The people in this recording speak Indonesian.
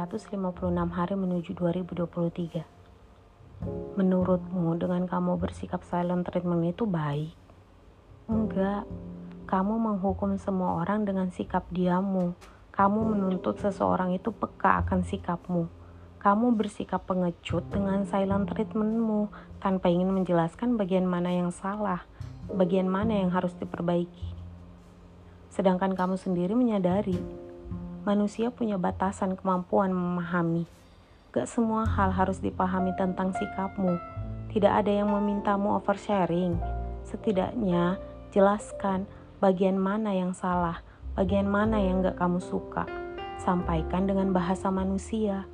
356 hari menuju 2023. Menurutmu dengan kamu bersikap silent treatment itu baik? Enggak. Kamu menghukum semua orang dengan sikap diammu. Kamu menuntut seseorang itu peka akan sikapmu. Kamu bersikap pengecut dengan silent treatmentmu tanpa ingin menjelaskan bagian mana yang salah, bagian mana yang harus diperbaiki. Sedangkan kamu sendiri menyadari manusia punya batasan kemampuan memahami. Gak semua hal harus dipahami tentang sikapmu. Tidak ada yang memintamu oversharing. Setidaknya jelaskan bagian mana yang salah, bagian mana yang gak kamu suka. Sampaikan dengan bahasa manusia.